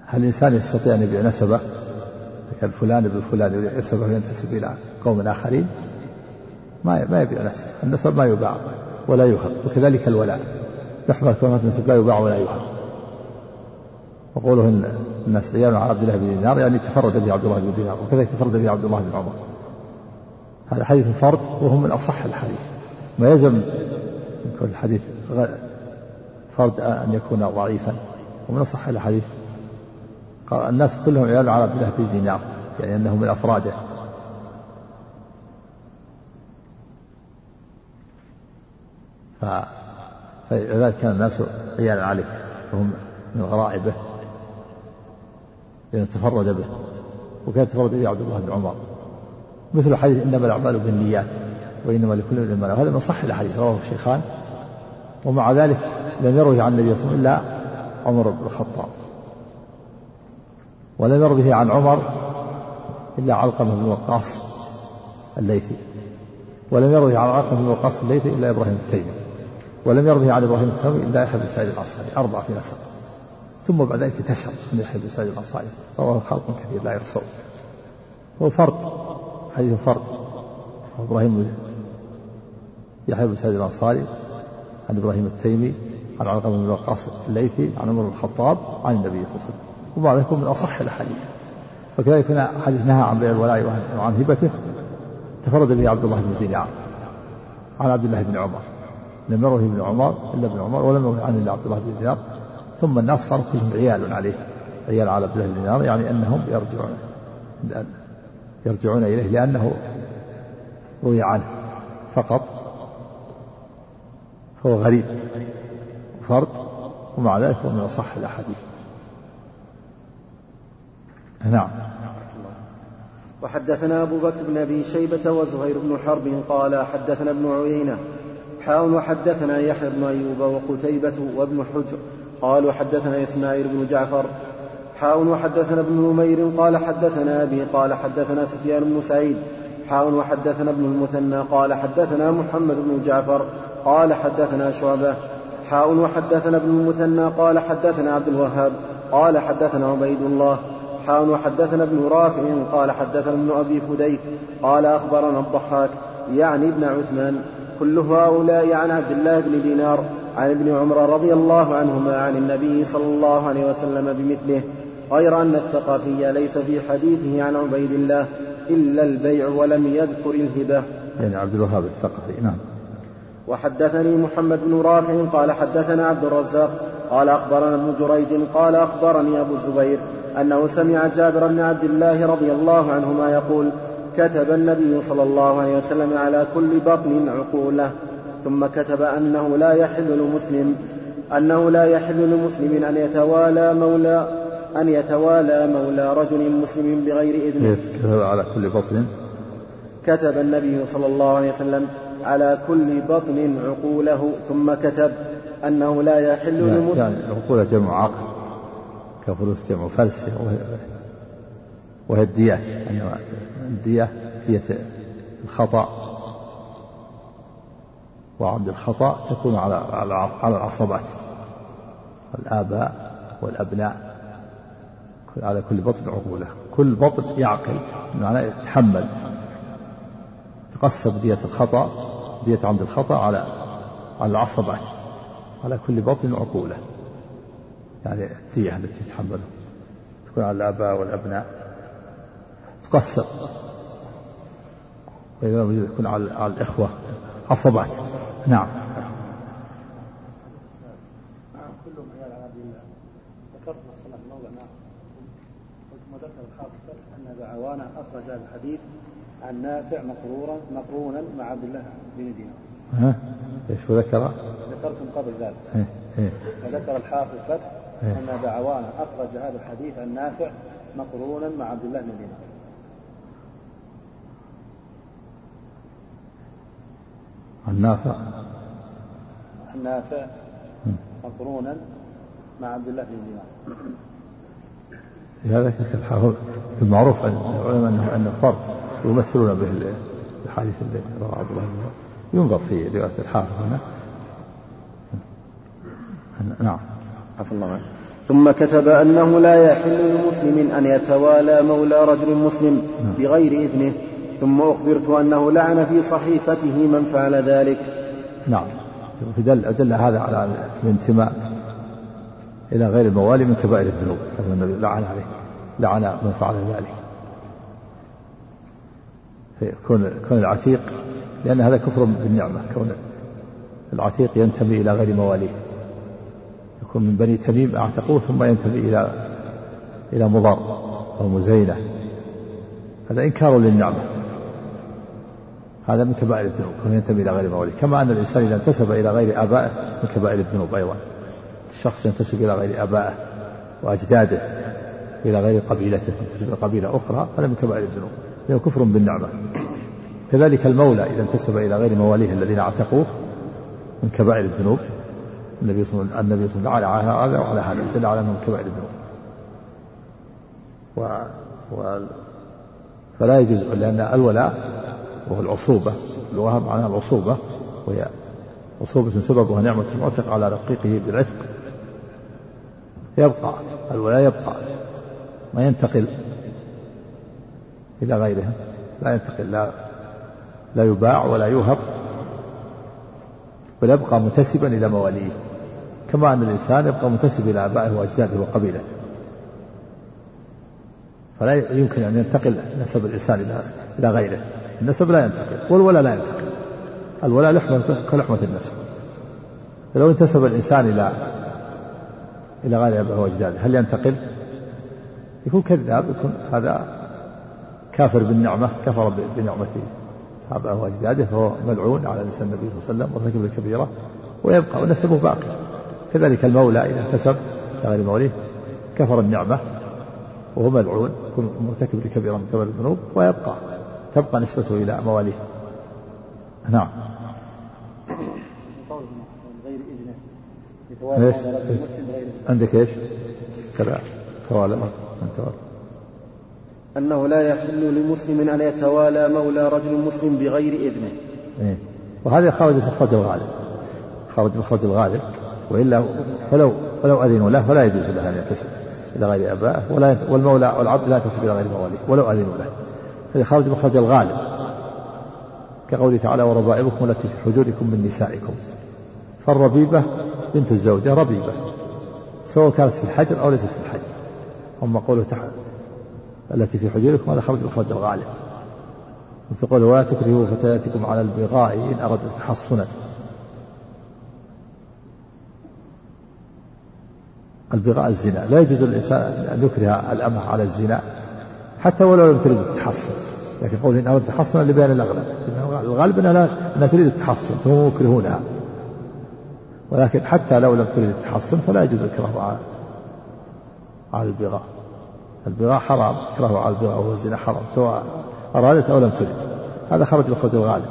هل الإنسان يستطيع أن يبيع نسبه؟ كان فلان ابن فلان يبيع نسبه وينتسب إلى قوم آخرين. ما ما يبيع نسب. النسب ما يباع ولا يهب وكذلك الولاء. يحمل كلمة النسب لا يباع ولا يهب وقوله إن الناس عيال على عبد الله بن دينار يعني تفرد به عبد الله بن دينار وكذلك تفرد به عبد الله بن عمر. هذا حديث فرد وهو من أصح الحديث. ما يلزم من كل حديث فرد أن يكون ضعيفا. ومن أصح الحديث قال الناس كلهم عيال على عبد الله بن دينار يعني أنه من أفراده. فلذلك كان الناس عيالا عليه وهم من غرائبه لأنه تفرد به وكان تفرد به عبد الله بن عمر. مثل حديث إنما الأعمال بالنيات وإنما لكل امرئ ما هذا من صح الأحاديث رواه الشيخان. ومع ذلك لم يروه عن النبي صلى الله عليه وسلم إلا عمر بن الخطاب. ولم يروه عن عمر إلا علقمة بن وقاص الليثي. ولم يروه عن علقمة بن وقاص الليثي إلا إبراهيم التيمي ولم يروه عن إبراهيم التيمي إلا يحيى بن سعيد الأنصاري. أربعة في نسق. ثم بعد ذلك انتشر من يحيى بن سعيد الأنصاري. رواه خلق كثير لا يحصون هو فرد. حديث فرد. إبراهيم يحيى بن سعيد الأنصاري عن إبراهيم التيمي عن علقمة بن وقاص الليثي عن عمر بن الخطاب عن النبي صلى الله عليه وسلم. وبعض يكون من أصح الأحاديث. وكذلك هنا حديث نهى عن بيع الولاء وعن هبته تفرد به عبد الله بن دينار. عن عبد الله بن عمر. لم يروه ابن عمر إلا ابن عمر ولم يروه عن إلا عبد الله بن دينار. ثم الناس صاروا كلهم عيال عليه. عيال على عبد الله بن دينار يعني أنهم يرجعون يرجعون إليه لأنه روي عنه فقط. فهو غريب. فرد ومع ذلك هو من أصح الأحاديث. نعم. وحدثنا أبو بكر بن أبي شيبة وزهير بن حرب قال حدثنا ابن عيينة حاول وحدثنا يحيى بن أيوب وقتيبة وابن حجر قالوا حدثنا إسماعيل بن جعفر حاول وحدثنا ابن نمير قال حدثنا أبي قال حدثنا سفيان بن سعيد حاول وحدثنا ابن المثنى قال حدثنا محمد بن جعفر قال حدثنا شعبة حاول وحدثنا ابن المثنى قال حدثنا عبد الوهاب قال حدثنا عبيد الله حاول وحدثنا ابن رافع قال حدثنا ابن أبي فديك قال أخبرنا الضحاك يعني ابن عثمان كل هؤلاء عن عبد الله بن دينار عن ابن عمر رضي الله عنهما عن النبي صلى الله عليه وسلم بمثله غير أن الثقافي ليس في حديثه عن عبيد الله إلا البيع ولم يذكر الهبة. يعني عبد الوهاب الثقفي نعم. وحدثني محمد بن رافع قال حدثنا عبد الرزاق قال أخبرنا ابن جريج قال أخبرني أبو الزبير أنه سمع جابر بن عبد الله رضي الله عنهما يقول كتب النبي صلى الله عليه وسلم على كل بطن عقوله ثم كتب أنه لا يحل لمسلم أنه لا يحل لمسلم أن يتوالى مولى أن يتوالى مولى رجل مسلم بغير إذنه. كتب على كل بطن؟ كتب النبي صلى الله عليه وسلم على كل بطن عقوله ثم كتب أنه لا يحل لمسلم يعني عقوله جمع عقل. كفلوس جمع فلس وهي الديات يعني الدية هي الخطأ. وعمد الخطأ تكون على على العصبات. الآباء والأبناء. على كل بطن عقوله كل بطن يعقل. معناه يتحمل. تقسم دية الخطأ دية عمد الخطأ على على العصبات. على كل بطن عقوله يعني الدية التي تتحمله تكون على الآباء والأبناء تقسم وإذا لم يكون على, على الإخوة عصبات نعم كلهم عيال عبد الله ذكرت صلى موضع ثم ذكر الحافظ أن ابا عوانه اخرج الحديث عن نافع مقرورا مقرونا مع عبد الله بن دينار. ها؟ إيش ذكر؟ ذكرت من قبل ذلك. إيه إيه فذكر الحافظ فتح إيه. أن ابا عوانه أخرج هذا الحديث عن نافع مقرونا مع عبد الله بن دينار. النافع النافع مقرونا مع عبد الله بن دينار. هذا الحافظ المعروف عن العلماء انه انه فرد يمثلون به الحديث اللي رواه عبد الله بن ينظر في رواية الحافظ هنا. نعم. عفى الله عنه. ثم كتب أنه لا يحل لمسلم أن يتوالى مولى رجل مسلم بغير إذنه. ثم أخبرت أنه لعن في صحيفته من فعل ذلك. نعم. دل دل هذا على الانتماء إلى غير الموالي من كبائر الذنوب هذا النبي لعن عليه لعن من فعل ذلك. كون كون العتيق لأن هذا كفر بالنعمة كون العتيق ينتمي إلى غير مواليه. يكون من بني تميم أعتقوه ثم ينتمي إلى إلى مضر أو مزينة. هذا إنكار للنعمة. هذا من كبائر الذنوب كونه ينتمي إلى غير مواليه كما أن الإنسان إذا انتسب إلى غير آبائه من كبائر الذنوب أيضا. الشخص ينتسب إلى غير آبائه وأجداده إلى غير قبيلته ينتسب إلى قبيلة أخرى هذا من كبائر الذنوب. لأنه كفر بالنعمة. كذلك المولى إذا انتسب إلى غير مواليه الذين اعتقوه من كبائر الذنوب. النبي صلى الله عليه وسلم على هذا وعلى هذا دل على أنه من كبائر الذنوب و... و... فلا يجوز لأن الولاء وهو العصوبة اللغة معناها العصوبة وهي عصوبة سببها نعمة المعتق على رقيقه بالعتق يبقى الولاء يبقى ما ينتقل إلى غيره لا ينتقل لا لا يباع ولا يوهب. بل يبقى منتسبا إلى مواليه كما أن الإنسان يبقى منتسب إلى آبائه وأجداده وقبيلته فلا يمكن أن ينتقل نسب الإنسان إلى إلى غيره. النسب لا ينتقل. والولاء لا ينتقل. الولاء لحمة كلحمة النسب. فلو انتسب الإنسان إلى إلى غير أبيه وأجداده هل ينتقل؟ يكون كذاب يكون هذا كافر بالنعمة كفر بنعمة آبائه وأجداده فهو ملعون على لسان النبي صلى الله عليه وسلم وارتكب الكبيرة ويبقى ونسبه باقي كذلك المولى إذا انتسب إلى غير موليه كفر النعمة وهو ملعون يكون مرتكب لكبيرة من كبائر الذنوب ويبقى تبقى نسبته إلى مواليه. نعم. إيش؟ عندك إيش؟ كذا. توالى. انت أنه لا يحل لمسلم أن يتوالى مولى رجل مسلم بغير إذنه. إيه؟ وهذا خرج مخرج الغالب. خرج مخرج الغالب. وإلا فلو فلو أذنوا له فلا يجوز له أن ينتسب إلى غير آبائه ولا والمولى والعبد لا ينتسب إلى غير مواليه ولو أذنوا له. هذا خرج مخرج الغالب. كقوله تعالى وربائبكم التي في حجوركم من نسائكم. فالربيبة بنت الزوجة ربيبة سواء كانت في الحجر أو ليست في الحجر. أما قوله تعالى التي في حجوركم هذا خرج مخرج الغالب. وتقول ولا تكرهوا فتياتكم على البغاء إن أردت تحصنا. البغاء الزنا. لا يجوز للإنسان أن يكره الأمة على الزنا حتى ولو لم تريد التحصن. لكن قول إن أردت تحصنا لبيان الأغلب. الغالب أنها, لا أنها تريد التحصن فهم يكرهونها ولكن حتى لو لم تريد التحصن فلا يجوز الكراهة على على البغاء. البغاء حرام الكراهه على البغاء وهو الزنا حرام سواء أرادت أو لم ترد. هذا خرج بخرج الغالب.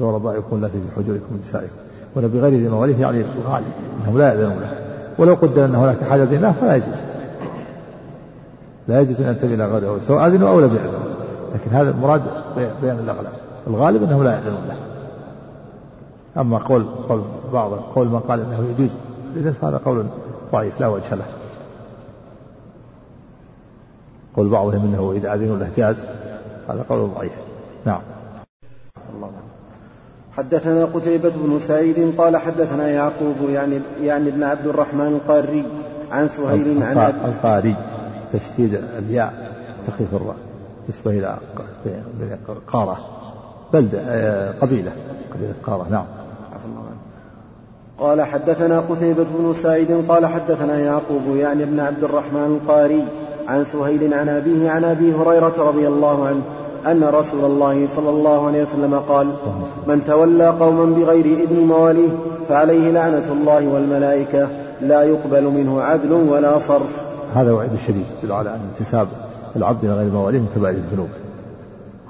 هو يكون التي في حجوركم من نسائكم. ولا بغير ذي مواليه يعني الغالب إنهم لا يأذنون. له ولو قدر أن هناك حاجة له فلا يجوز. لا يجوز أن ينتمي إلى غيره سواء اذنوا أو لم ياذنوا لكن هذا المراد بيان الأغلب. الغالب إنهم لا يأذنون له. أما قول قول بعض قول من قال إنه يجوز فهذا قول ضعيف لا وجه له. قول بعضهم إنه إذا اذنوا له جاز هذا قول ضعيف. نعم. حدثنا قتيبة بن سعيد قال حدثنا يعقوب يعني يعني ابن عبد الرحمن القاري عن سهيل عن القاري تشديد الياء تخفيف الراء نسبة إلى قارة بلدة آه، قبيلة قبيلة قارة نعم. قال حدثنا قتيبة بن سعيد قال حدثنا يعقوب يعني ابن عبد الرحمن القاري عن سهيل عن أبيه عن أبي هريرة رضي الله عنه أن رسول الله صلى الله عليه وسلم قال من تولى قوما بغير إذن مواليه فعليه لعنة الله والملائكة لا يقبل منه عدل ولا صرف. هذا وعيد شديد يدل على أن انتساب العبد إلى غير مواليه من كبائر الذنوب.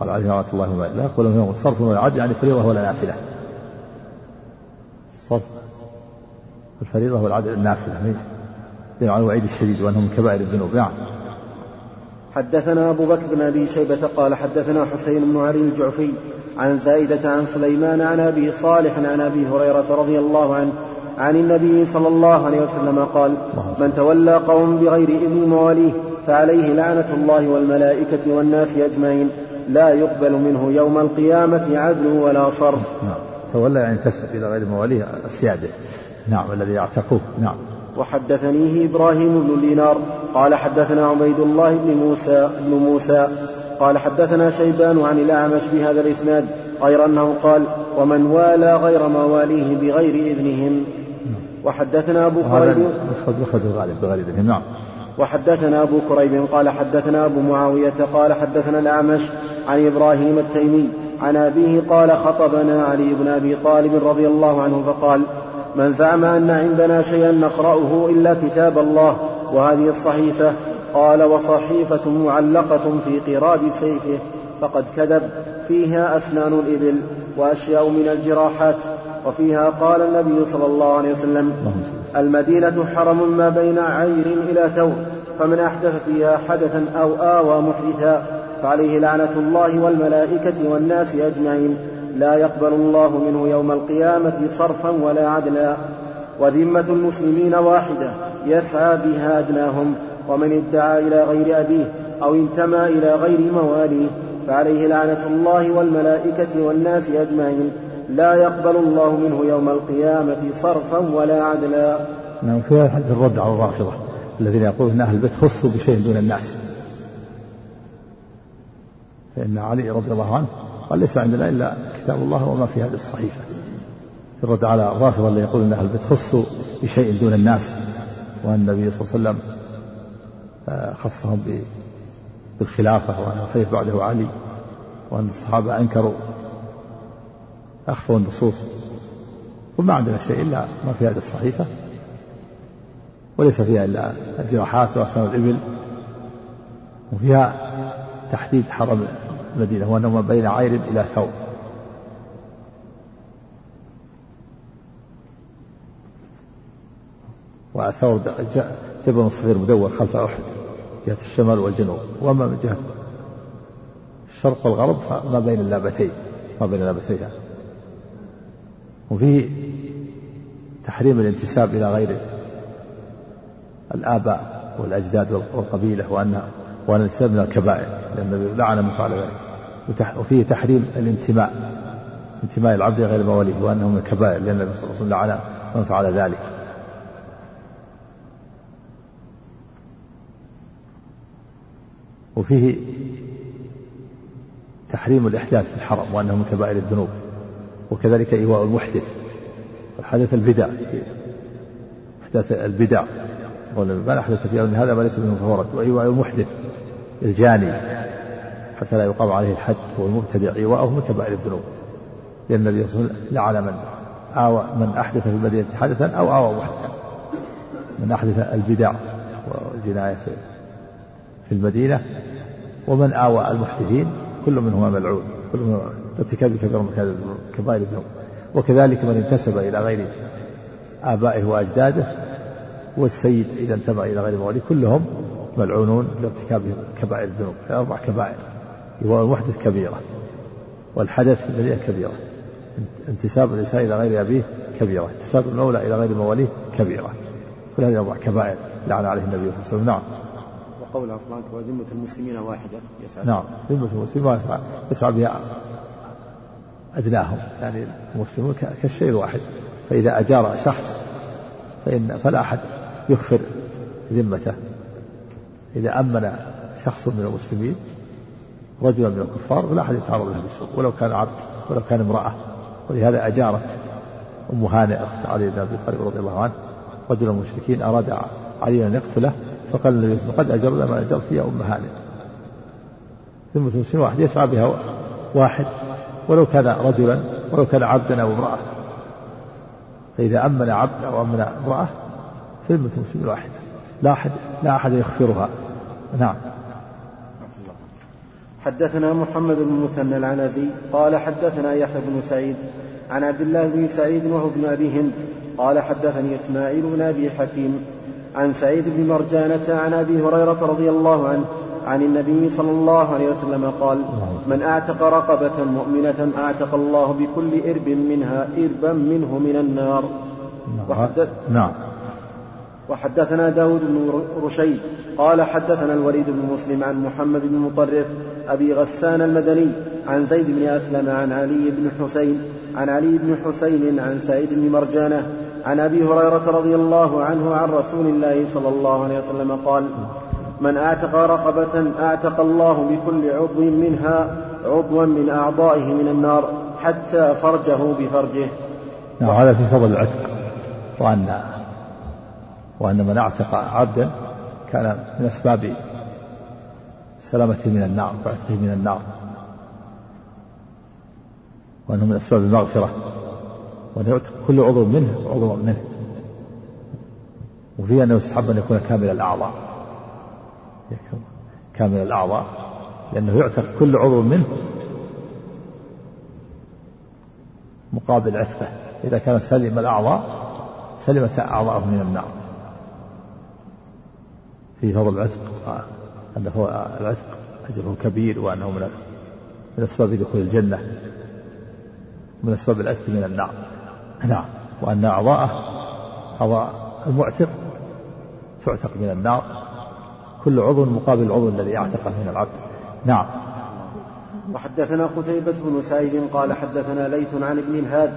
قال عليه رحمة الله والملائكة لا يقبل منه صرف ولا عدل يعني فريضة ولا نافلة صرف الفريضة والعدل النافلة يدل على الوعيد الشديد وأنه من كبائر الذنوب نعم. حدثنا أبو بكر بن أبي شيبة قال حدثنا حسين بن علي الجعفي عن زائدة عن سليمان عن أبي صالح عن أبي هريرة رضي الله عنه عن النبي صلى الله عليه وسلم قال من تولى قوم بغير إذن مواليه فعليه لعنة الله والملائكة والناس أجمعين. لا يقبل منه يوم القيامة عدل ولا صرف. نعم. تولى يعني تسب إلى غير مواليه السيادة. نعم الذي يعتقوه. نعم. وحدثنيه إبراهيم بن دينار قال حدثنا عبيد الله بن موسى بن موسى قال حدثنا شيبان عن الأعمش بهذا الإسناد غير أنه قال ومن والى غير مواليه بغير إذنهم وحدثنا أبو الغالب بغير إذنهم نعم. وحدثنا أبو كريب قال حدثنا أبو معاوية قال حدثنا الأعمش عن إبراهيم التيمي عن أبيه قال خطبنا علي بن أبي طالب رضي الله عنه فقال من زعم أن عندنا شيئا نقرأه إلا كتاب الله وهذه الصحيفة قال وصحيفة معلقة في قراب سيفه فقد كذب فيها أسنان الإبل وأشياء من الجراحات وفيها قال النبي صلى الله عليه وسلم المدينة حرم ما بين عير إلى ثور فمن أحدث فيها حدثا أو آوى محدثا فعليه لعنة الله والملائكة والناس أجمعين. لا يقبل الله منه يوم القيامة صرفا ولا عدلا. وذمة المسلمين واحدة يسعى بها أدناهم. ومن ادعى إلى غير أبيه أو انتمى إلى غير مواليه فعليه لعنة الله والملائكة والناس أجمعين. لا يقبل الله منه يوم القيامة صرفا ولا عدلا. نعم في هذا الرد على الرافضة الذين يقولون أن أهل البيت خصوا بشيء دون الناس. فإن علي رضي الله عنه قال ليس عندنا إلا كتاب الله وما في هذه الصحيفة. الرد على الرافضة اللي يقول أن أهل البيت بشيء دون الناس وأن النبي صلى الله عليه وسلم آه، خصهم بالخلافة وأن الخليفة بعده علي وأن الصحابة أنكروا أخفوا النصوص. وما عندنا شيء إلا ما في هذه الصحيفة. وليس فيها إلا الجراحات وأسنان الإبل. وفيها تحديد حرم المدينة وأنه ما بين عير إلى ثور وثور جبل صغير مدور خلف أحد جهة الشمال والجنوب. وأما من جهة الشرق والغرب فما بين اللابتين ما بين اللابتيها وفيه تحريم الانتساب إلى غير الآباء والأجداد والقبيلة وأن وأن الانتساب من الكبائر لأن النبي لعن من فعل ذلك وفيه تحريم الانتماء انتماء العبد غير مواليه وأنه من الكبائر لأن النبي صلى الله عليه وسلم لعن من فعل ذلك. وفيه تحريم الإحداث في الحرم وأنه من كبائر الذنوب. وكذلك إيواء المحدث. الحدث البدع أحداث البدع. من أحدث في هذا ما ليس منه فهو رد. وإيواء المحدث. الجاني حتى لا يقام عليه الحد والمبتدع إيواءه من كبائر الذنوب. لأن النبي صلى الله عليه وسلم لعن من آوى من أحدث في المدينة حدثا أو آوى محدثا. من أحدث البدع والجناية في المدينة ومن آوى المحدثين كل منهما ملعون كل منهما ارتكاب كبير من كبائر الذنوب. وكذلك من انتسب إلى غير آبائه وأجداده والسيد إذا انتمى إلى غير مواليه كلهم ملعونون لارتكاب كبائر الذنوب أربع كبائر هو المحدث كبيرة والحدث المدينة كبيرة انتساب الإنسان إلى غير أبيه كبيرة انتساب المولى إلى غير مواليه كبيرة كل هذه أربع كبائر لعن عليه النبي صلى الله عليه وسلم. نعم. وقول عفوا وذمة المسلمين واحدة يسعى نعم. ذمة المسلمين يسعى, يسعى بها أدناهم يعني المسلمون كالشيء الواحد. فإذا أجار شخص فإن فلا أحد يكفر ذمته. إذا أمن شخص من المسلمين رجلا من الكفار فلا أحد يتعرض له بالسوء ولو كان عبد ولو كان امرأة. ولهذا أجارت أم هانئ أخت علي بن أبي طالب رضي الله عنه رجل المشركين أراد علي أن يقتله فقال النبي صلى قد أجرنا ما أجرت يا أم هانئ. ذمة المسلمين واحد يسعى بها واحد ولو كان رجلا ولو كان عبدا أو امرأة. فإذا أمن عبد أو أمن امرأة فذمة المسلمين واحدة. لا أحد لا أحد يخفرها. نعم. حدثنا محمد بن مثنى العنزي قال حدثنا يحيى بن سعيد عن عبد الله بن سعيد وهو ابن أبي هند قال حدثني إسماعيل بن أبي حكيم عن سعيد بن مرجانة عن أبي هريرة رضي الله عنه عن النبي صلى الله عليه وسلم قال من أعتق رقبة مؤمنة أعتق الله بكل إرب منها إربا منه من النار. وحدث نعم. وحدثنا داود بن رشيد قال حدثنا الوليد بن مسلم عن محمد بن مطرف أبي غسان المدني عن زيد بن أسلم عن علي بن حسين عن علي بن حسين عن سعيد بن مرجانة عن أبي هريرة رضي الله عنه عن رسول الله صلى الله عليه وسلم قال من اعتق رقبة اعتق الله بكل عضو منها عضوا من أعضائه من النار حتى فرجه بفرجه. نعم هذا في فضل العتق وأن وأن من اعتق عبدا كان من أسباب سلامته من النار وعتقه من النار. وأنه من أسباب المغفرة. وأن يعتق كل عضو منه عضو منه. وفيه أنه يستحب أن يكون كامل الأعضاء. كامل الأعضاء. لأنه يعتق كل عضو منه. مقابل عتقه. إذا كان سلم الأعضاء سلمت أعضاءه من النار. في فضل العتق أنه العتق أجره كبير وأنه من من أسباب دخول الجنة من أسباب العتق من النار. نعم. وأن أعضاءه أعضاء المعتق تعتق من النار. كل عضو مقابل العضو الذي أعتقه من العبد نعم. وحدثنا قتيبة بن سعيد قال حدثنا ليث عن ابن الهاد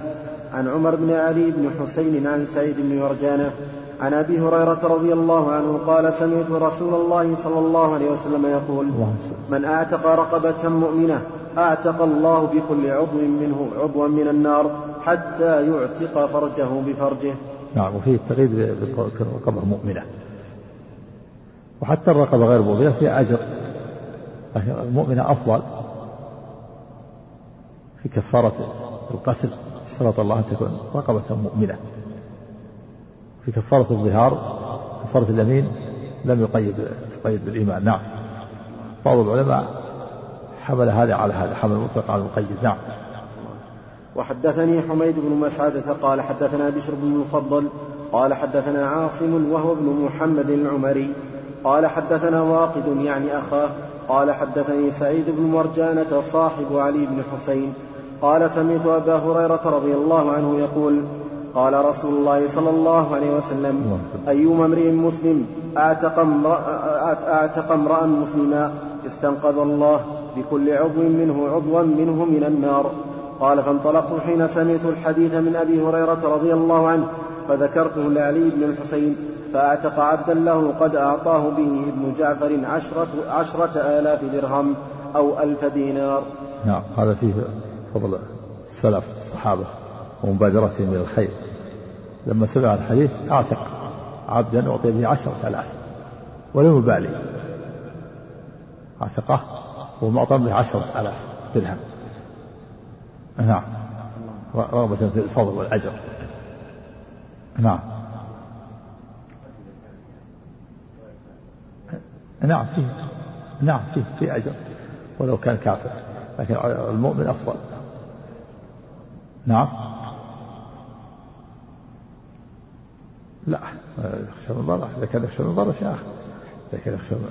عن عمر بن علي بن حسين عن سعيد بن يرجانة عن أبي هريرة رضي الله عنه قال سمعت رسول الله صلى الله عليه وسلم يقول من أعتق رقبة مؤمنة أعتق الله بكل عضو منه عضوا من النار حتى يعتق فرجه بفرجه. نعم وفيه التغيير بالرقبه مؤمنة. وحتى الرقبة غير مؤمنة فيها أجر. المؤمنة أفضل في كفارة القتل اشترط الله ان تكون رقبة مؤمنة. في كفارة الظهار كفارة اليمين لم يقيد تقيد بالإيمان. نعم. بعض العلماء حمل هذا على هذا حمل المطلق على المقيد. نعم. وحدثني حميد بن مسعدة قال حدثنا بشر بن المفضل قال حدثنا عاصم وهو ابن محمد العمري قال حدثنا واقد يعني أخاه قال حدثني سعيد بن مرجانة صاحب علي بن حسين قال سمعت أبا هريرة رضي الله عنه يقول قال رسول الله صلى الله عليه وسلم أيما امرئ مسلم أعتق امرأ, أعتق امرأ مسلما استنقذ الله بكل عضو منه عضوا منه من النار. قال فانطلقت حين سمعت الحديث من أبي هريرة رضي الله عنه فذكرته لعلي بن الحسين فأعتق عبدا له قد أعطاه به ابن جعفر عشرة, عشرة آلاف درهم أو ألف دينار. نعم هذا فيه فضل السلف الصحابة. ومبادرتهم إلى الخير. لما سمع الحديث أعتق عبدا أعطي به عشرة آلاف ولم يبالي. أعتقه ومعطى به عشرة آلاف درهم. نعم. رغبة في الفضل والأجر. نعم. نعم فيه. نعم فيه فيه أجر. ولو كان كافر لكن المؤمن أفضل. نعم. لا يخشى من ضرر إذا كان يخشى من ضرر شيء آخر إذا كان يخشى من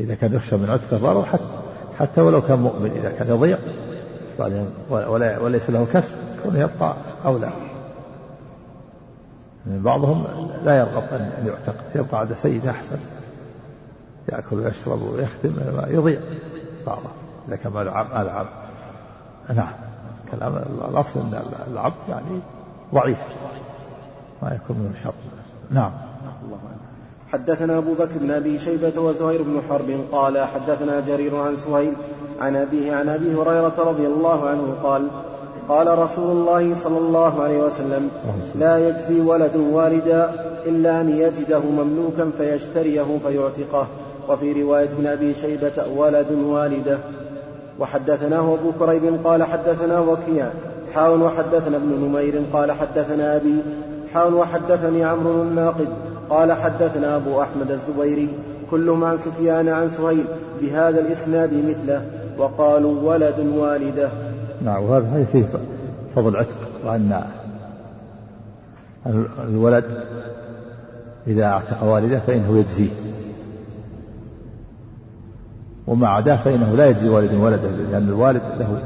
إذا كان يخشى من عتق الضرر حتى حتى ولو كان مؤمن إذا كان يضيع. ولا وليس له كسب كونه يبقى أولى يعني بعضهم لا يرغب أن يعتق. يبقى عند سيد أحسن. يأكل ويشرب ويخدم يضيع. بعضه إذا كان مال عام نعم. كلام الأصل أن العبد يعني ضعيف. يكون من شر. نعم. حدثنا أبو بكر بن أبي شيبة وزهير بن حرب قال حدثنا جرير عن سهيل عن أبيه عن أبي هريرة رضي الله عنه قال قال رسول الله صلى الله عليه وسلم لا يجزي ولد والدا إلا أن يجده مملوكا فيشتريه فيعتقه. وفي رواية ابن أبي شيبة ولد والدة. وحدثناه أبو كريب قال حدثنا وكيع حاول وحدثنا ابن نمير قال حدثنا أبي حاول وحدثني عمرو الناقد قال حدثنا أبو أحمد الزبيري كلهم عن سفيان عن سهيل بهذا الإسناد مثله. وقالوا ولد والدة. نعم وهذا فيه فضل عتق وأن الولد إذا أعتق والده فإنه يجزيه. وما عداه فإنه لا يجزي والد ولده لأن الوالد له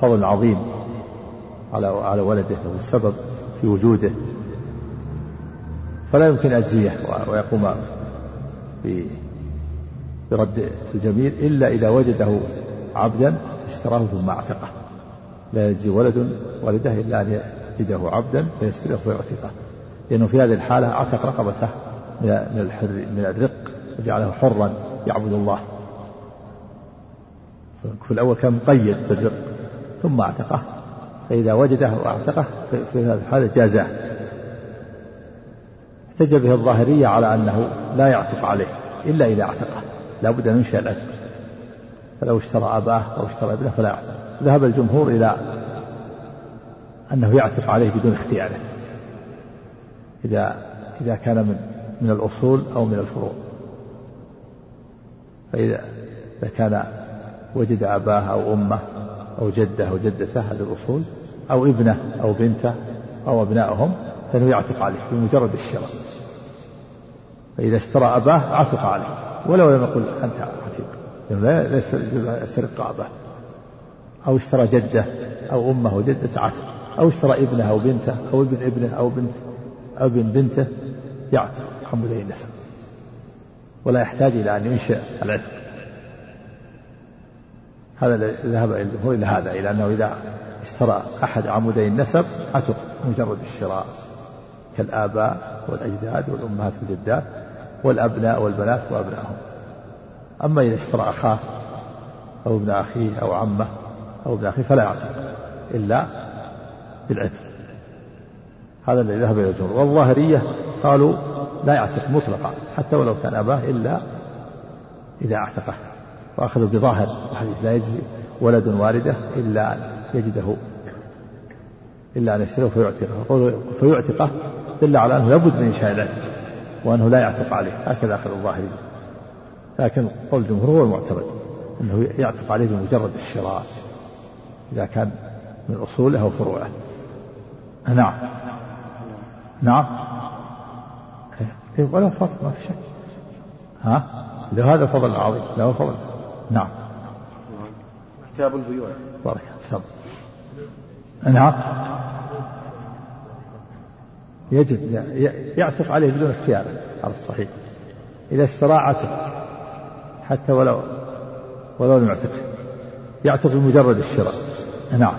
فضل عظيم على على ولده له السبب في وجوده. فلا يمكن أجزية ويقوم برد الجميل إلا إذا وجده عبدا اشتراه ثم اعتقه. لا يجزي ولد والده إلا أن يجده عبدا فيشتريه ويعتقه لأنه في هذه الحالة اعتق رقبته من الحر من الرق وجعله حرا يعبد الله. في الأول كان مقيد بالرق ثم اعتقه. فإذا وجده واعتقه في هذه الحالة جازاه. احتج به الظاهرية على أنه لا يعتق عليه إلا إذا اعتقه. لا بد أن ينشأ العتق فلو اشترى أباه أو اشترى ابنه فلا يعتق. ذهب الجمهور إلى أنه يعتق عليه بدون اختياره. إذا إذا كان من من الأصول أو من الفروع. فإذا إذا كان وجد أباه أو أمه أو جده أو جدته هذه الأصول أو ابنه أو بنته أو أبنائهم فإنه يعتق عليه بمجرد الشراء. فإذا اشترى أباه عتق عليه ولو لم يقل أنت عتيق. لا يسترق أباه أو اشترى جدة أو أمه وجدته عتق. أو اشترى ابنه أو بنته أو ابن ابنه أو بنت أو ابن بنته يعتق. عمودي النسب ولا يحتاج إلى أن ينشئ العتق. هذا ذهب إلى هذا إلى أنه إذا اشترى أحد عمودي النسب عتق مجرد الشراء. كالآباء والأجداد والأمهات والجدات. والأبناء والبنات وأبنائهم. أما إذا اشترى أخاه أو ابن أخيه أو عمه أو ابن أخيه فلا يعتق إلا بالعتق هذا الذي ذهب إلى الجمهور. والظاهرية قالوا لا يعتق مطلقا حتى ولو كان أباه إلا إذا اعتقه وأخذوا بظاهر الحديث لا يجزي ولد والده إلا أن يجده إلا أن يشتريه فيعتقه. فيعتقه دل على أنه لابد من إنشاء العتق وأنه لا يعتق عليه. هكذا أخذ الظاهري لكن قول الجمهور هو المعتمد أنه يعتق عليه بمجرد الشراء إذا كان من أصوله أو فروعه. نعم. نعم. إيه ولا فضل ما في شك. ها؟ لهذا فضل عظيم له فضل. نعم. كتاب البيوع. بارك الله نعم. يجب يعتق عليه بدون اختيار على الصحيح. إذا اشترى عتق حتى ولو ولو لم يعتق. يعتق بمجرد الشراء. نعم.